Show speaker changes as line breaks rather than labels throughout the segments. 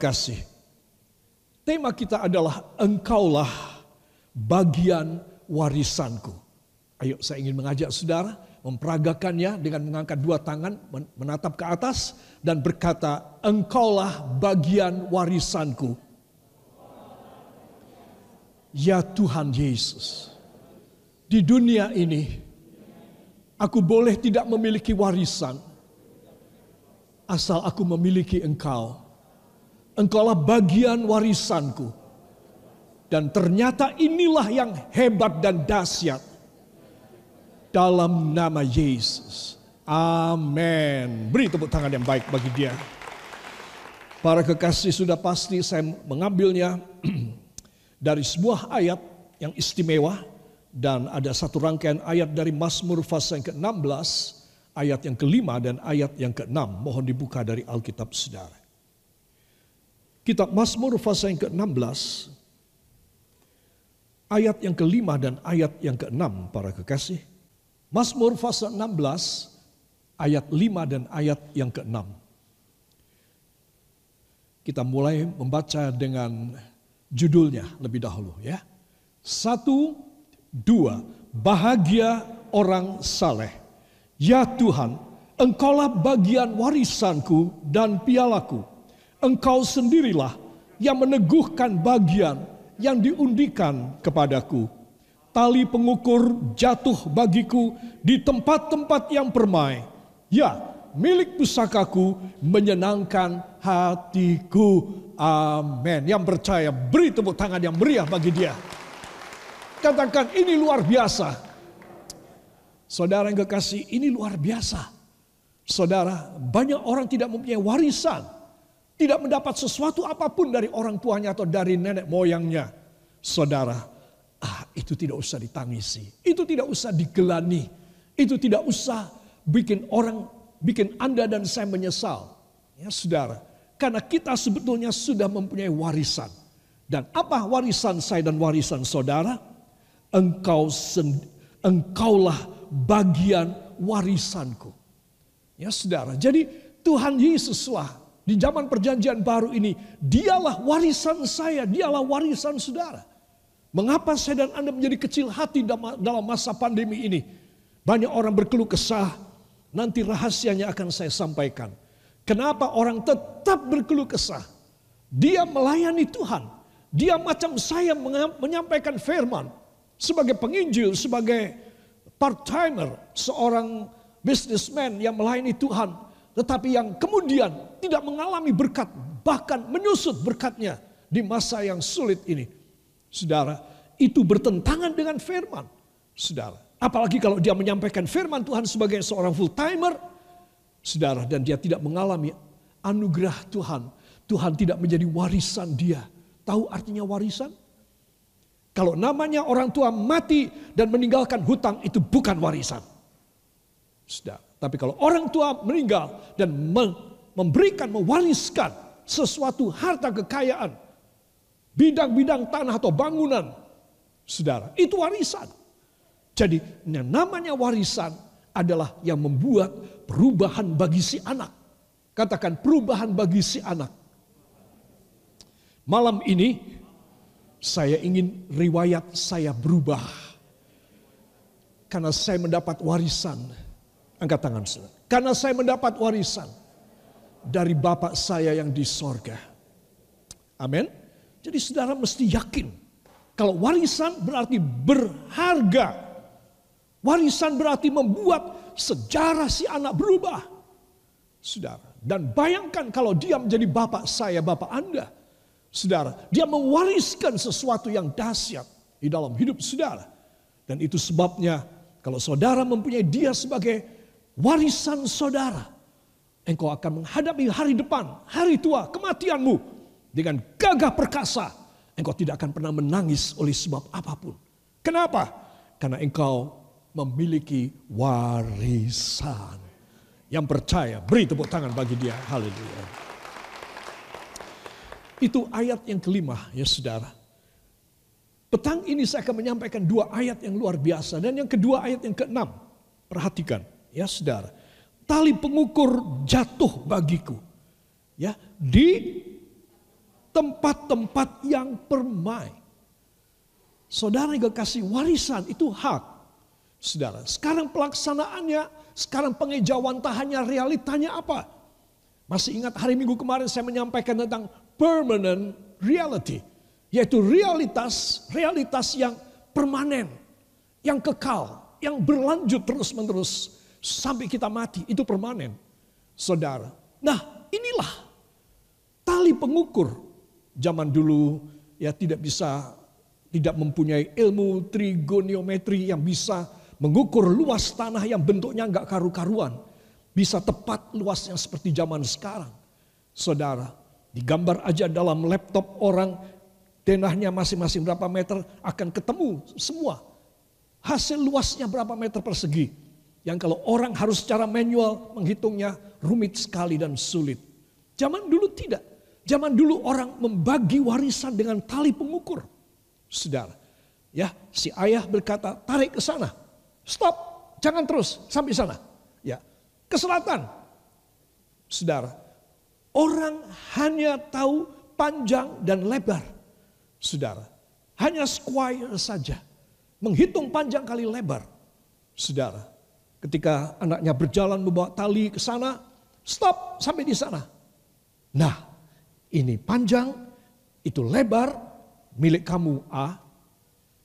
Kekasih, tema kita adalah engkaulah bagian warisanku. Ayo saya ingin mengajak saudara memperagakannya dengan mengangkat dua tangan, menatap ke atas dan berkata, engkaulah bagian warisanku. Ya Tuhan Yesus, di dunia ini aku boleh tidak memiliki warisan, asal aku memiliki engkau. Engkaulah bagian warisanku. Dan ternyata inilah yang hebat dan dahsyat dalam nama Yesus. Amin. Beri tepuk tangan yang baik bagi dia. Para kekasih sudah pasti saya mengambilnya dari sebuah ayat yang istimewa dan ada satu rangkaian ayat dari Mazmur pasal yang ke-16, ayat yang kelima dan ayat yang ke-6. Mohon dibuka dari Alkitab Saudara. Kitab Mazmur pasal yang ke-16 ayat yang kelima dan ayat yang keenam para kekasih. Mazmur pasal 16 ayat 5 dan ayat yang ke-6. Kita mulai membaca dengan judulnya lebih dahulu ya. Satu, dua, bahagia orang saleh. Ya Tuhan, engkaulah bagian warisanku dan pialaku. Engkau sendirilah yang meneguhkan bagian yang diundikan kepadaku tali pengukur jatuh bagiku di tempat-tempat yang permai. Ya, milik pusakaku menyenangkan hatiku. Amin. Yang percaya beri tepuk tangan yang meriah bagi dia. Katakan ini luar biasa. Saudara yang kekasih ini luar biasa. Saudara, banyak orang tidak mempunyai warisan. Tidak mendapat sesuatu apa pun dari orang tuanya atau dari nenek moyangnya. Saudara, Ah, itu tidak usah ditangisi. Itu tidak usah digelani. Itu tidak usah bikin orang, bikin Anda dan saya menyesal. Ya saudara, karena kita sebetulnya sudah mempunyai warisan. Dan apa warisan saya dan warisan saudara? Engkau engkaulah bagian warisanku. Ya saudara, jadi Tuhan Yesuslah di zaman perjanjian baru ini, dialah warisan saya, dialah warisan saudara. Mengapa saya dan Anda menjadi kecil hati dalam masa pandemi ini? Banyak orang berkeluh kesah. Nanti rahasianya akan saya sampaikan. Kenapa orang tetap berkeluh kesah? Dia melayani Tuhan. Dia macam saya menyampaikan firman. Sebagai penginjil, sebagai part-timer. Seorang businessman yang melayani Tuhan. Tetapi yang kemudian tidak mengalami berkat. Bahkan menyusut berkatnya di masa yang sulit ini. Saudara, itu bertentangan dengan firman. Saudara, apalagi kalau dia menyampaikan firman Tuhan sebagai seorang full timer, saudara, dan dia tidak mengalami anugerah Tuhan. Tuhan tidak menjadi warisan dia. Tahu artinya warisan? Kalau namanya orang tua mati dan meninggalkan hutang itu bukan warisan. Saudara, tapi kalau orang tua meninggal dan memberikan, mewariskan sesuatu harta kekayaan, bidang-bidang tanah atau bangunan. Saudara, itu warisan. Jadi yang namanya warisan adalah yang membuat perubahan bagi si anak. Katakan perubahan bagi si anak. Malam ini saya ingin riwayat saya berubah. Karena saya mendapat warisan. Angkat tangan saudara. Karena saya mendapat warisan dari Bapak saya yang di sorga. Amin. Jadi saudara mesti yakin. Kalau warisan berarti berharga. Warisan berarti membuat sejarah si anak berubah. Saudara. Dan bayangkan kalau dia menjadi bapak saya, bapak anda. Saudara, dia mewariskan sesuatu yang dahsyat di dalam hidup saudara. Dan itu sebabnya kalau saudara mempunyai dia sebagai warisan saudara. Engkau akan menghadapi hari depan, hari tua, kematianmu dengan gagah perkasa, engkau tidak akan pernah menangis oleh sebab apa pun. Kenapa? Karena engkau memiliki warisan. Yang percaya, beri tepuk tangan bagi dia. Haleluya. Itu ayat yang kelima ya saudara. Petang ini saya akan menyampaikan dua ayat yang luar biasa. Dan yang kedua ayat yang keenam. Perhatikan ya saudara. Tali pengukur jatuh bagiku. Ya, di tempat-tempat yang permai. Saudara yang kasih warisan itu hak. Saudara, sekarang pelaksanaannya, sekarang pengejauhan tahannya, realitanya apa? Masih ingat hari Minggu kemarin saya menyampaikan tentang permanent reality. Yaitu realitas, realitas yang permanen, yang kekal, yang berlanjut terus menerus. Sampai kita mati, itu permanen. Saudara, nah inilah tali pengukur. Zaman dulu ya tidak bisa tidak mempunyai ilmu trigoniometri yang bisa mengukur luas tanah yang bentuknya enggak karu-karuan. Bisa tepat luasnya seperti zaman sekarang. Saudara, digambar aja dalam laptop orang denahnya masing-masing berapa meter akan ketemu semua. Hasil luasnya berapa meter persegi. Yang kalau orang harus secara manual menghitungnya rumit sekali dan sulit. Zaman dulu tidak. Zaman dulu orang membagi warisan dengan tali pengukur saudara. Ya, si ayah berkata, tarik ke sana. Stop, jangan terus sampai sana. Ya, ke selatan. Saudara, orang hanya tahu panjang dan lebar. Saudara, hanya square saja. Menghitung panjang kali lebar. Saudara, ketika anaknya berjalan membawa tali ke sana, stop sampai di sana. Nah, ini panjang, itu lebar, milik kamu A.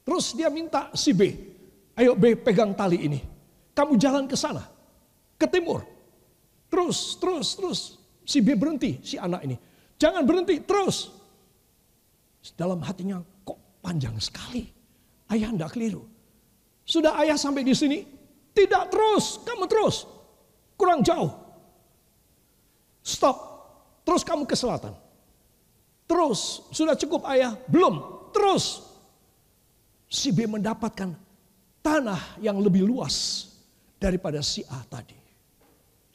Terus dia minta si B, ayo B pegang tali ini. Kamu jalan ke sana, ke timur. Terus, terus, terus. Si B berhenti, si anak ini. Jangan berhenti, terus. Dalam hatinya, kok panjang sekali. Ayah hendak keliru. Sudah ayah sampai di sini, tidak terus, kamu terus. Kurang jauh. Stop. Terus kamu ke selatan. Terus, sudah cukup ayah? Belum. Terus. Si B mendapatkan tanah yang lebih luas daripada si A tadi.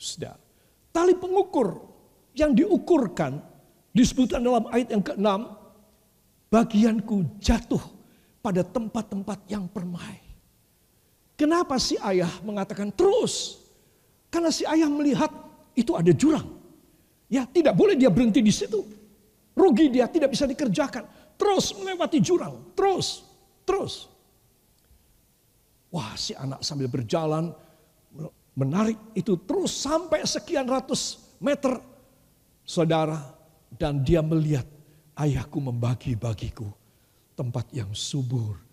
Sudah. Tali pengukur yang diukurkan disebutkan dalam ayat yang ke-6. Bagianku jatuh pada tempat-tempat yang permai. Kenapa si ayah mengatakan terus? Karena si ayah melihat itu ada jurang. Ya tidak boleh dia berhenti di situ. Rugi dia tidak bisa dikerjakan. Terus melewati jurang. Terus. Terus. Wah si anak sambil berjalan. Menarik itu terus sampai sekian ratus meter. Saudara. Dan dia melihat ayahku membagi bagiku tempat yang subur.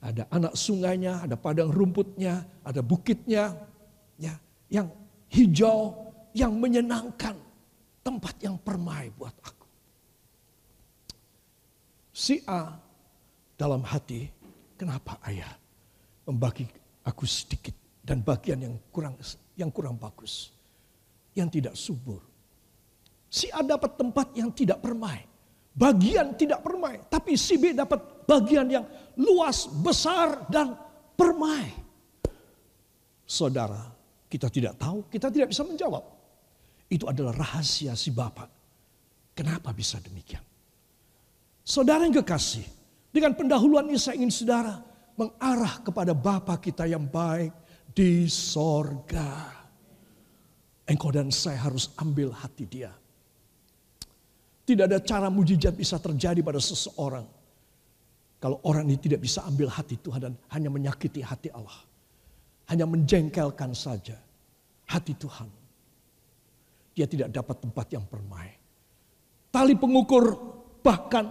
Ada anak sungainya, ada padang rumputnya, ada bukitnya. ya Yang hijau, yang menyenangkan. Tempat yang permai buat aku si A dalam hati, kenapa ayah membagi aku sedikit dan bagian yang kurang yang kurang bagus, yang tidak subur. Si A dapat tempat yang tidak permai, bagian tidak permai, tapi si B dapat bagian yang luas, besar dan permai. Saudara, kita tidak tahu, kita tidak bisa menjawab. Itu adalah rahasia si Bapak. Kenapa bisa demikian? Saudara yang kekasih, dengan pendahuluan ini saya ingin saudara mengarah kepada Bapa kita yang baik di sorga. Engkau dan saya harus ambil hati dia. Tidak ada cara mujizat bisa terjadi pada seseorang. Kalau orang ini tidak bisa ambil hati Tuhan dan hanya menyakiti hati Allah. Hanya menjengkelkan saja hati Tuhan. Dia tidak dapat tempat yang permai. Tali pengukur bahkan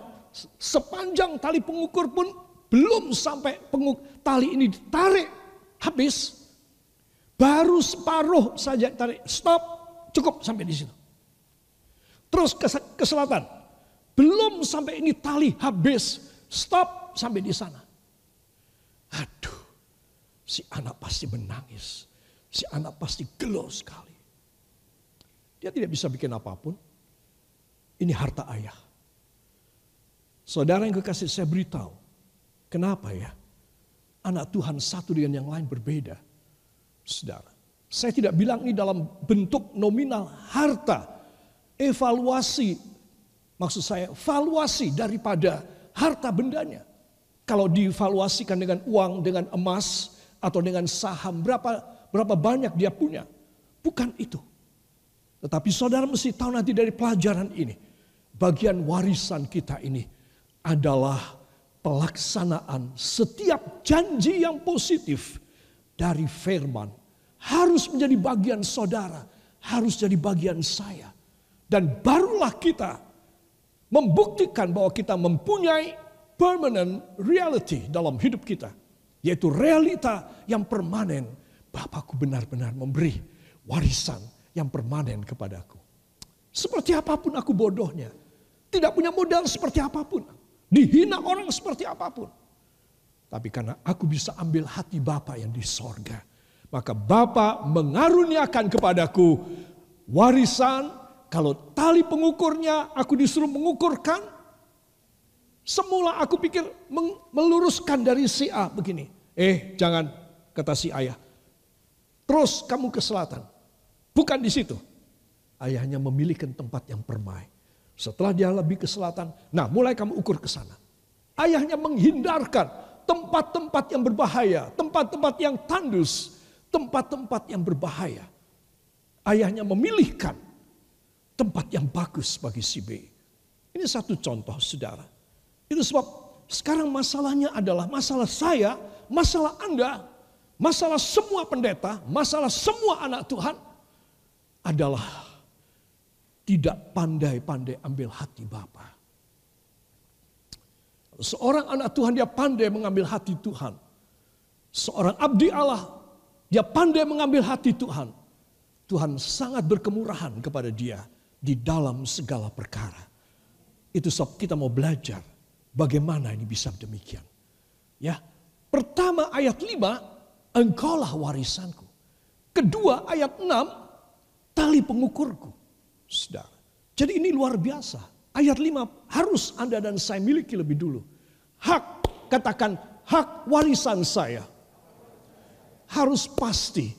sepanjang tali pengukur pun belum sampai penguk, tali ini ditarik habis. Baru separuh saja tarik, stop, cukup sampai di situ. Terus ke, ke selatan, belum sampai ini tali habis, stop sampai di sana. Aduh, si anak pasti menangis, si anak pasti gelo sekali. Dia tidak bisa bikin apa pun. Ini harta ayah. Saudara yang kekasih saya beritahu. Kenapa ya? Anak Tuhan satu dengan yang lain berbeda. Saudara. Saya tidak bilang ini dalam bentuk nominal harta. Evaluasi. Maksud saya valuasi daripada harta bendanya. Kalau dievaluasikan dengan uang, dengan emas, atau dengan saham, berapa berapa banyak dia punya. Bukan itu. Tetapi saudara mesti tahu nanti dari pelajaran ini bagian warisan kita ini adalah pelaksanaan setiap janji yang positif dari firman harus menjadi bagian saudara, harus jadi bagian saya. Dan barulah kita membuktikan bahwa kita mempunyai permanent reality dalam hidup kita. Yaitu realita yang permanen. Bapakku benar-benar memberi warisan yang permanen kepadaku. Seperti apa pun aku bodohnya. Tidak punya modal seperti apa pun. Dihina orang seperti apa pun. Tapi karena aku bisa ambil hati Bapa yang di sorga. Maka Bapa mengaruniakan kepadaku warisan. Kalau tali pengukurnya aku disuruh mengukurkan. Semula aku pikir meluruskan dari si A begini. Eh jangan kata si ayah. Terus kamu ke selatan. Bukan di situ. Ayahnya memilihkan tempat yang permai. Setelah dia lebih ke selatan, nah mulai kamu ukur ke sana. Ayahnya menghindarkan tempat-tempat yang berbahaya, tempat-tempat yang tandus, tempat-tempat yang berbahaya. Ayahnya memilihkan tempat yang bagus bagi si B. Ini satu contoh saudara. Itu sebab sekarang masalahnya adalah masalah saya, masalah Anda, masalah semua pendeta, masalah semua anak Tuhan adalah tidak pandai-pandai ambil hati Bapak. Seorang anak Tuhan dia pandai mengambil hati Tuhan. Seorang abdi Allah dia pandai mengambil hati Tuhan. Tuhan sangat berkemurahan kepada dia di dalam segala perkara. Itu sebab kita mau belajar bagaimana ini bisa demikian. Ya, pertama ayat 5, engkaulah warisanku. Kedua ayat 6, tali pengukurku. Saudara. Jadi ini luar biasa. Ayat 5 harus Anda dan saya miliki lebih dulu. Hak, katakan hak warisan saya. Harus pasti.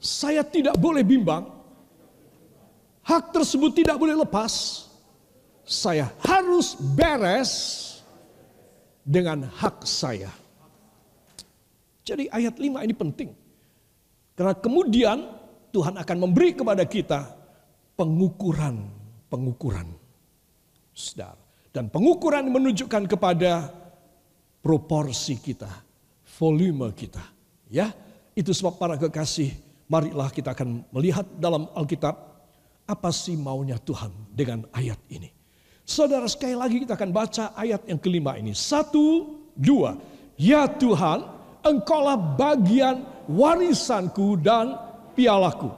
Saya tidak boleh bimbang. Hak tersebut tidak boleh lepas. Saya harus beres dengan hak saya. Jadi ayat 5 ini penting. Karena kemudian Tuhan akan memberi kepada kita pengukuran, pengukuran. Saudara. Dan pengukuran menunjukkan kepada proporsi kita, volume kita. Ya, itu sebab para kekasih, marilah kita akan melihat dalam Alkitab apa sih maunya Tuhan dengan ayat ini. Saudara sekali lagi kita akan baca ayat yang kelima ini. Satu, dua. Ya Tuhan, engkaulah bagian warisanku dan pialaku.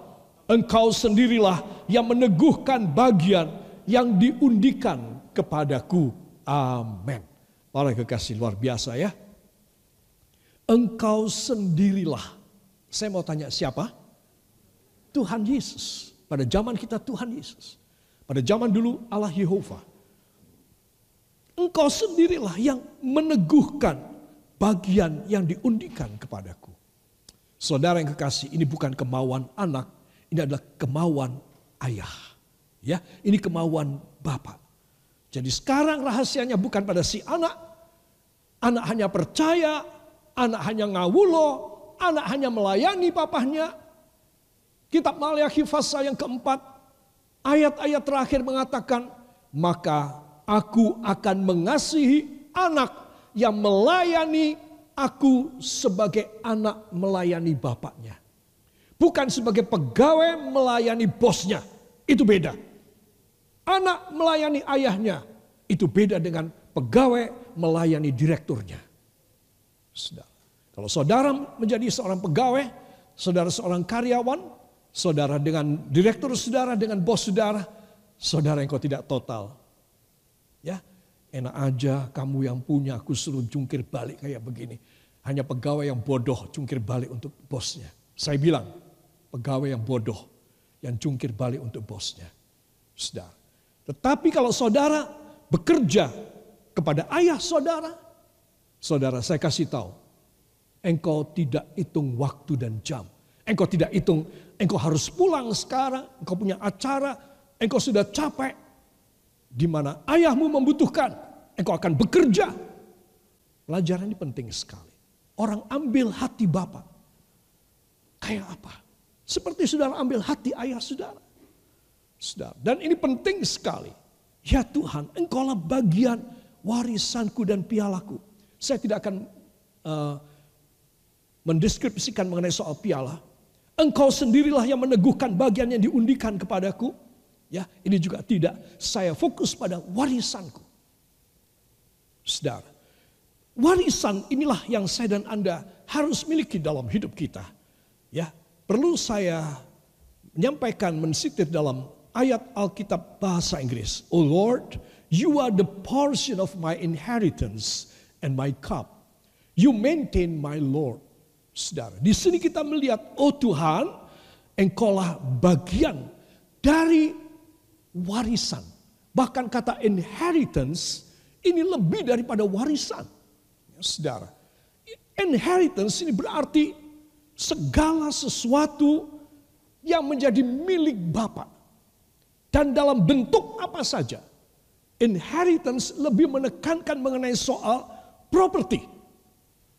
Engkau sendirilah yang meneguhkan bagian yang diundikan kepadaku. Amin. Para kekasih luar biasa ya. Engkau sendirilah. Saya mau tanya siapa? Tuhan Yesus. Pada zaman kita Tuhan Yesus. Pada zaman dulu Allah Yehova. Engkau sendirilah yang meneguhkan bagian yang diundikan kepadaku. Saudara yang kekasih, ini bukan kemauan anak, ini adalah kemauan ayah. Ya, ini kemauan bapak. Jadi sekarang rahasianya bukan pada si anak. Anak hanya percaya, anak hanya ngawulo, anak hanya melayani papahnya. Kitab Maliaki pasal yang keempat, ayat-ayat terakhir mengatakan, maka aku akan mengasihi anak yang melayani aku sebagai anak melayani bapaknya. Bukan sebagai pegawai melayani bosnya. Itu beda. Anak melayani ayahnya. Itu beda dengan pegawai melayani direkturnya. Saudara. Kalau saudara menjadi seorang pegawai, saudara seorang karyawan, saudara dengan direktur saudara, dengan bos saudara, saudara yang kau tidak total. Ya, enak aja kamu yang punya, aku suruh jungkir balik kayak begini. Hanya pegawai yang bodoh jungkir balik untuk bosnya. Saya bilang, pegawai yang bodoh yang jungkir balik untuk bosnya. Saudara. Tetapi kalau saudara bekerja kepada ayah saudara, saudara saya kasih tahu, engkau tidak hitung waktu dan jam. Engkau tidak hitung, engkau harus pulang sekarang, engkau punya acara, engkau sudah capek. Di mana ayahmu membutuhkan, engkau akan bekerja. Pelajaran ini penting sekali. Orang ambil hati bapak. Kayak apa? Seperti saudara ambil hati ayah saudara. Saudara. Dan ini penting sekali. Ya Tuhan, engkaulah bagian warisanku dan pialaku. Saya tidak akan uh, mendeskripsikan mengenai soal piala. Engkau sendirilah yang meneguhkan bagian yang diundikan kepadaku. Ya, ini juga tidak. Saya fokus pada warisanku. Saudara, warisan inilah yang saya dan Anda harus miliki dalam hidup kita. Ya, perlu saya menyampaikan mensitir dalam ayat Alkitab bahasa Inggris. Oh Lord, you are the portion of my inheritance and my cup. You maintain my Lord. Saudara, di sini kita melihat, oh Tuhan, engkaulah bagian dari warisan. Bahkan kata inheritance ini lebih daripada warisan. Ya, saudara, inheritance ini berarti segala sesuatu yang menjadi milik Bapak. Dan dalam bentuk apa saja. Inheritance lebih menekankan mengenai soal property.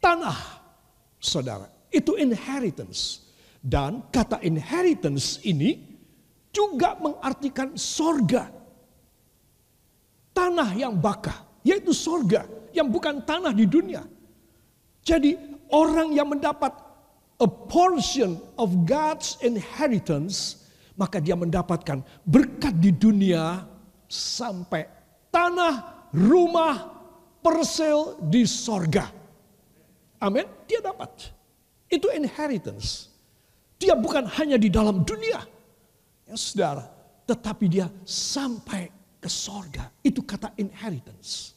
Tanah, saudara. Itu inheritance. Dan kata inheritance ini juga mengartikan sorga. Tanah yang bakah, yaitu sorga. Yang bukan tanah di dunia. Jadi orang yang mendapat a portion of God's inheritance maka dia mendapatkan berkat di dunia sampai tanah, rumah, persel di sorga. Amin. Dia dapat. Itu inheritance. Dia bukan hanya di dalam dunia. Ya saudara. Tetapi dia sampai ke sorga. Itu kata inheritance.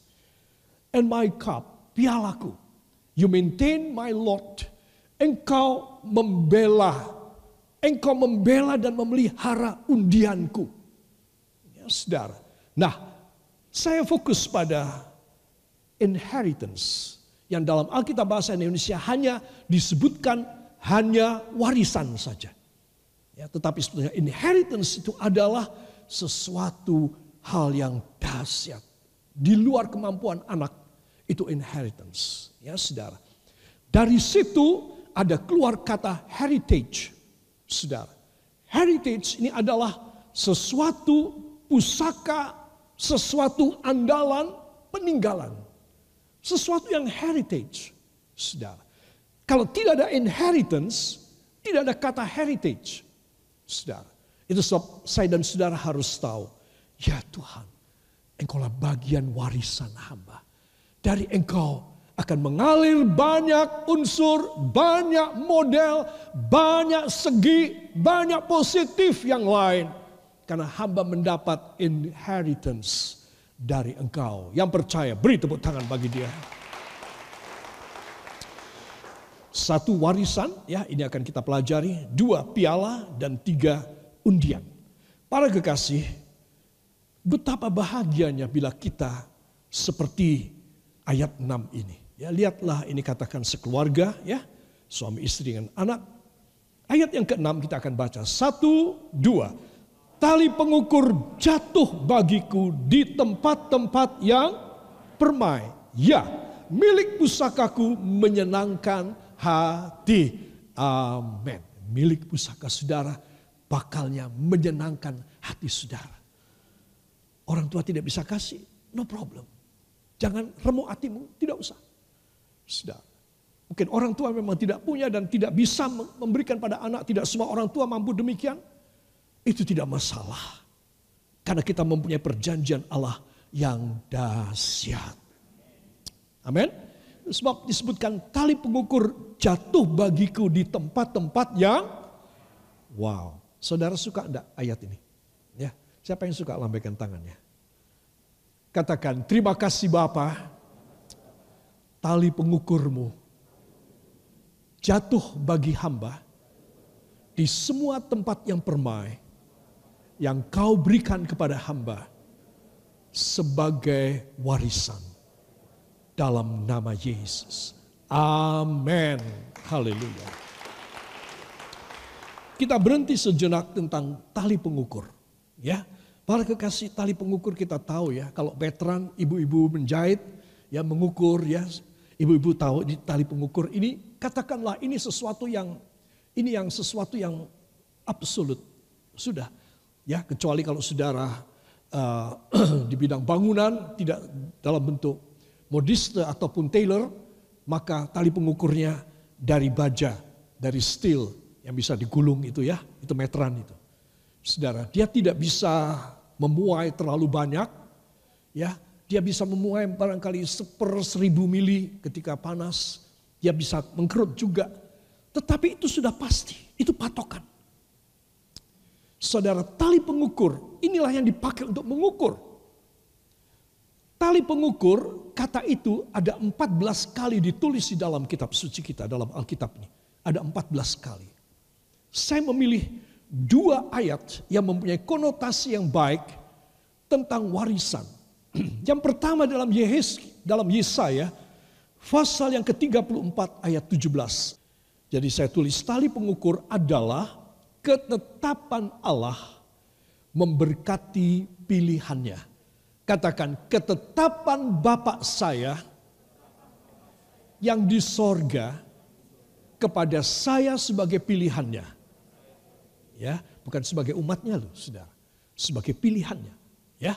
And my cup, pialaku. You maintain my lot. Engkau membela Engkau membela dan memelihara undianku. Ya, saudara. Nah, saya fokus pada inheritance yang dalam Alkitab bahasa Indonesia hanya disebutkan hanya warisan saja. Ya, tetapi sebetulnya inheritance itu adalah sesuatu hal yang dahsyat di luar kemampuan anak itu inheritance ya saudara dari situ ada keluar kata heritage saudara. Heritage ini adalah sesuatu pusaka, sesuatu andalan, peninggalan. Sesuatu yang heritage, saudara. Kalau tidak ada inheritance, tidak ada kata heritage, saudara. Itu sebab saya dan saudara harus tahu, ya Tuhan, engkaulah bagian warisan hamba. Dari engkau akan mengalir banyak unsur, banyak model, banyak segi, banyak positif yang lain. Karena hamba mendapat inheritance dari engkau. Yang percaya, beri tepuk tangan bagi dia. Satu warisan, ya ini akan kita pelajari. Dua piala dan tiga undian. Para kekasih, betapa bahagianya bila kita seperti ayat 6 ini. Ya, lihatlah ini katakan sekeluarga ya, suami istri dengan anak. Ayat yang keenam kita akan baca. Satu, dua. Tali pengukur jatuh bagiku di tempat-tempat yang permai. Ya, milik pusakaku menyenangkan hati. Amin. Milik pusaka saudara bakalnya menyenangkan hati saudara. Orang tua tidak bisa kasih, no problem. Jangan remuk hatimu, tidak usah. Sudah. Mungkin orang tua memang tidak punya dan tidak bisa memberikan pada anak. Tidak semua orang tua mampu demikian. Itu tidak masalah. Karena kita mempunyai perjanjian Allah yang dahsyat. Amin. Sebab disebutkan tali pengukur jatuh bagiku di tempat-tempat yang wow. Saudara suka enggak ayat ini? Ya, siapa yang suka lambaikan tangannya? Katakan terima kasih Bapak tali pengukurmu jatuh bagi hamba di semua tempat yang permai yang kau berikan kepada hamba sebagai warisan dalam nama Yesus. Amin. Haleluya. Kita berhenti sejenak tentang tali pengukur. Ya, para kekasih tali pengukur kita tahu ya, kalau veteran ibu-ibu menjahit ya mengukur ya Ibu-ibu tahu di tali pengukur ini katakanlah ini sesuatu yang ini yang sesuatu yang absolut. Sudah. Ya, kecuali kalau saudara uh, di bidang bangunan, tidak dalam bentuk modiste ataupun tailor, maka tali pengukurnya dari baja, dari steel yang bisa digulung itu ya, itu meteran itu. Saudara, dia tidak bisa memuai terlalu banyak, ya, dia bisa memuai barangkali seper seribu mili ketika panas, dia bisa mengkerut juga. Tetapi itu sudah pasti, itu patokan. Saudara, tali pengukur inilah yang dipakai untuk mengukur. Tali pengukur, kata itu ada 14 kali ditulis di dalam kitab suci kita, dalam Alkitab ini. Ada 14 kali. Saya memilih dua ayat yang mempunyai konotasi yang baik tentang warisan. Yang pertama dalam Yehes, dalam Yesaya, pasal yang ke-34 ayat 17. Jadi saya tulis tali pengukur adalah ketetapan Allah memberkati pilihannya. Katakan ketetapan Bapak saya yang di sorga kepada saya sebagai pilihannya. Ya, bukan sebagai umatnya loh, Saudara. Sebagai pilihannya, ya.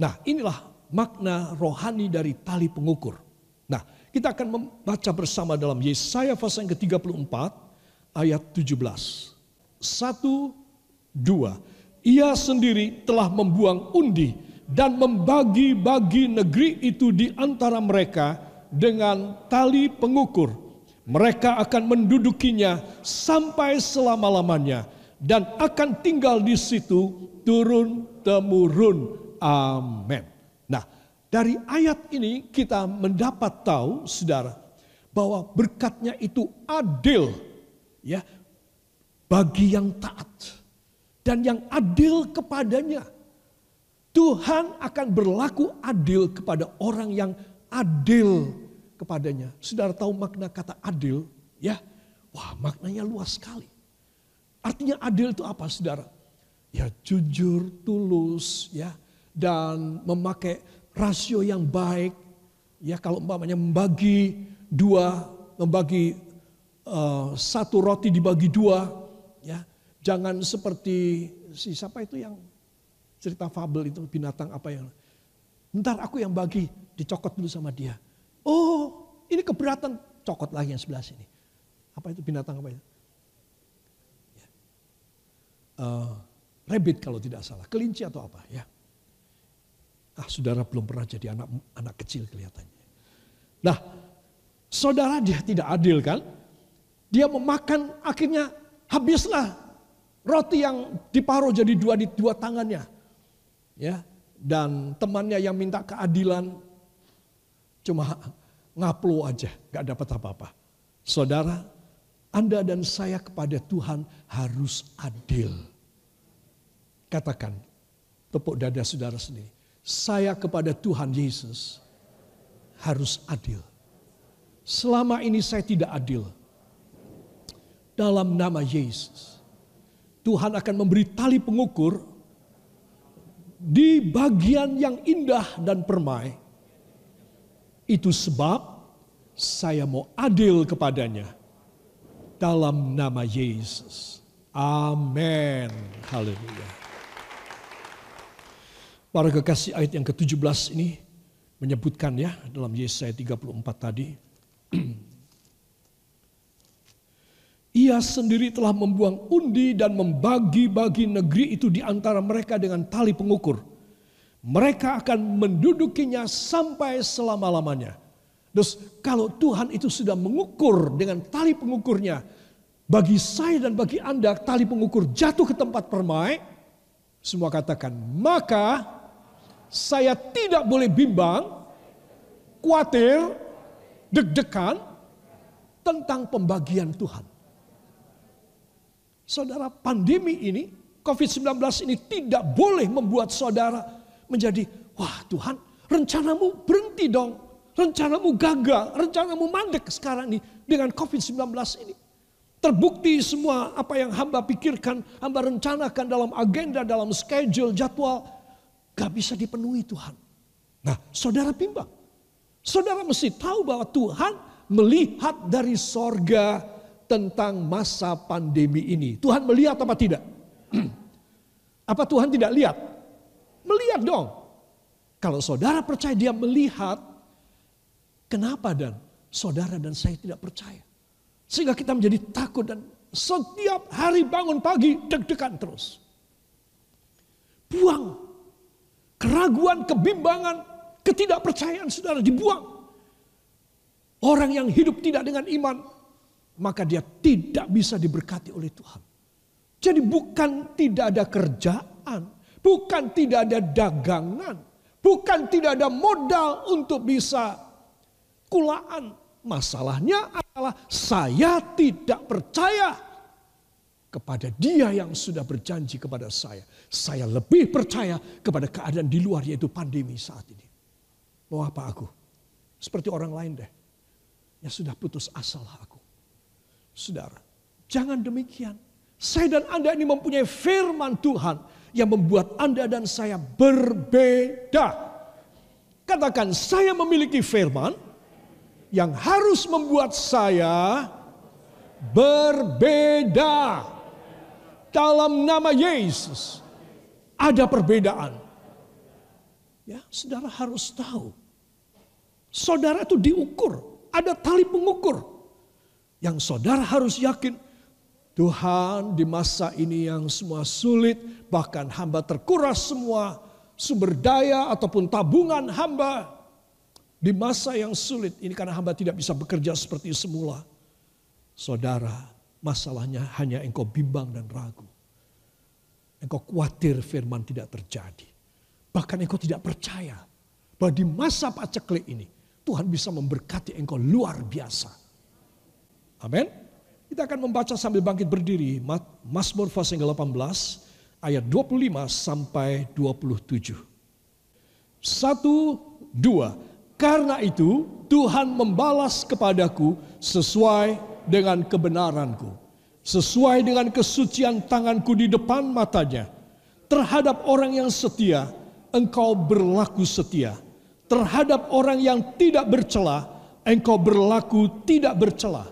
Nah, inilah makna rohani dari tali pengukur. Nah, kita akan membaca bersama dalam Yesaya pasal yang ke-34 ayat 17. Satu, dua. Ia sendiri telah membuang undi dan membagi-bagi negeri itu di antara mereka dengan tali pengukur. Mereka akan mendudukinya sampai selama-lamanya dan akan tinggal di situ turun temurun. Amin. Nah, dari ayat ini kita mendapat tahu, saudara, bahwa berkatnya itu adil, ya, bagi yang taat dan yang adil kepadanya. Tuhan akan berlaku adil kepada orang yang adil kepadanya. Saudara tahu makna kata adil? Ya, wah maknanya luas sekali. Artinya adil itu apa saudara? Ya jujur, tulus, ya dan memakai rasio yang baik. Ya kalau umpamanya membagi dua, membagi uh, satu roti dibagi dua, jangan seperti si siapa itu yang cerita fabel itu binatang apa yang Ntar aku yang bagi, dicokot dulu sama dia. Oh, ini keberatan, cokot lagi yang sebelah sini. Apa itu binatang apa itu? Ya. Uh, rabbit kalau tidak salah, kelinci atau apa ya. Ah, saudara belum pernah jadi anak anak kecil kelihatannya. Nah, saudara dia tidak adil kan? Dia memakan akhirnya habislah roti yang diparuh jadi dua di dua tangannya. Ya, dan temannya yang minta keadilan cuma ngaplo aja, gak dapat apa-apa. Saudara, Anda dan saya kepada Tuhan harus adil. Katakan, tepuk dada saudara sendiri. Saya kepada Tuhan Yesus harus adil. Selama ini saya tidak adil dalam nama Yesus. Tuhan akan memberi tali pengukur di bagian yang indah dan permai. Itu sebab saya mau adil kepadanya dalam nama Yesus. Amin. Haleluya. Para kekasih ayat yang ke-17 ini menyebutkan ya dalam Yesaya 34 tadi. Ia sendiri telah membuang undi dan membagi-bagi negeri itu di antara mereka dengan tali pengukur. Mereka akan mendudukinya sampai selama-lamanya. Terus kalau Tuhan itu sudah mengukur dengan tali pengukurnya, bagi saya dan bagi Anda tali pengukur jatuh ke tempat permai, semua katakan, maka saya tidak boleh bimbang, khawatir, deg-degan tentang pembagian Tuhan. Saudara, pandemi ini, COVID-19 ini tidak boleh membuat saudara menjadi, wah Tuhan, rencanamu berhenti dong. Rencanamu gagal, rencanamu mandek sekarang ini dengan COVID-19 ini. Terbukti semua apa yang hamba pikirkan, hamba rencanakan dalam agenda, dalam schedule, jadwal, gak bisa dipenuhi Tuhan. Nah, saudara bimbang. Saudara mesti tahu bahwa Tuhan melihat dari sorga tentang masa pandemi ini. Tuhan melihat apa tidak? apa Tuhan tidak lihat? Melihat dong. Kalau saudara percaya dia melihat, kenapa dan saudara dan saya tidak percaya? Sehingga kita menjadi takut dan setiap hari bangun pagi deg-degan terus. Buang keraguan, kebimbangan, ketidakpercayaan saudara dibuang. Orang yang hidup tidak dengan iman, maka dia tidak bisa diberkati oleh Tuhan. Jadi bukan tidak ada kerjaan, bukan tidak ada dagangan, bukan tidak ada modal untuk bisa kulaan. Masalahnya adalah saya tidak percaya kepada dia yang sudah berjanji kepada saya. Saya lebih percaya kepada keadaan di luar yaitu pandemi saat ini. Mau apa aku? Seperti orang lain deh. Ya sudah putus asa aku. Saudara, jangan demikian. Saya dan Anda ini mempunyai firman Tuhan yang membuat Anda dan saya berbeda. Katakan, saya memiliki firman yang harus membuat saya berbeda. Dalam nama Yesus ada perbedaan. Ya, saudara harus tahu. Saudara itu diukur, ada tali pengukur. Yang saudara harus yakin Tuhan di masa ini yang semua sulit, bahkan hamba terkuras semua sumber daya ataupun tabungan hamba di masa yang sulit ini karena hamba tidak bisa bekerja seperti semula. Saudara, masalahnya hanya engkau bimbang dan ragu. Engkau khawatir firman tidak terjadi. Bahkan engkau tidak percaya bahwa di masa paceklik ini Tuhan bisa memberkati engkau luar biasa. Amin. Kita akan membaca sambil bangkit berdiri. Mazmur pasal 18 ayat 25 sampai 27. Satu, dua. Karena itu Tuhan membalas kepadaku sesuai dengan kebenaranku. Sesuai dengan kesucian tanganku di depan matanya. Terhadap orang yang setia, engkau berlaku setia. Terhadap orang yang tidak bercela, engkau berlaku tidak bercela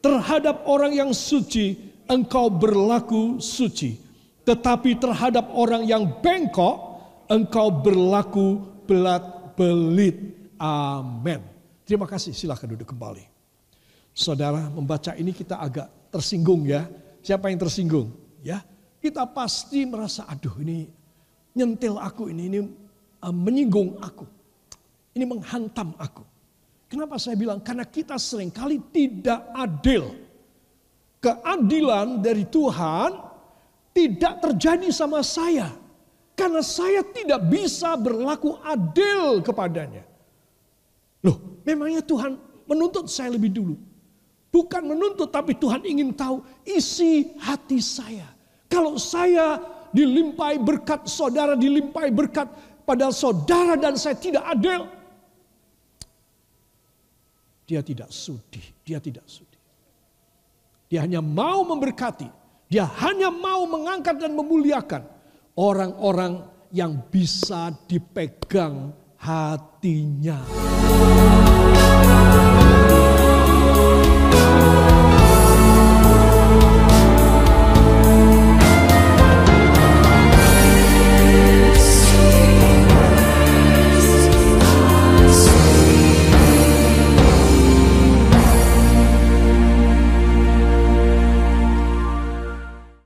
Terhadap orang yang suci, engkau berlaku suci. Tetapi terhadap orang yang bengkok, engkau berlaku belat belit. Amin. Terima kasih, silahkan duduk kembali. Saudara membaca ini kita agak tersinggung ya. Siapa yang tersinggung? Ya, kita pasti merasa aduh ini nyentil aku ini, ini uh, menyinggung aku. Ini menghantam aku. Kenapa saya bilang? Karena kita sering kali tidak adil. Keadilan dari Tuhan tidak terjadi sama saya. Karena saya tidak bisa berlaku adil kepadanya. Loh, memangnya Tuhan menuntut saya lebih dulu. Bukan menuntut, tapi Tuhan ingin tahu isi hati saya. Kalau saya dilimpai berkat, saudara dilimpai berkat, padahal saudara dan saya tidak adil, dia tidak sudi, dia tidak sudi. Dia hanya mau memberkati, dia hanya mau mengangkat dan memuliakan orang-orang yang bisa dipegang hatinya.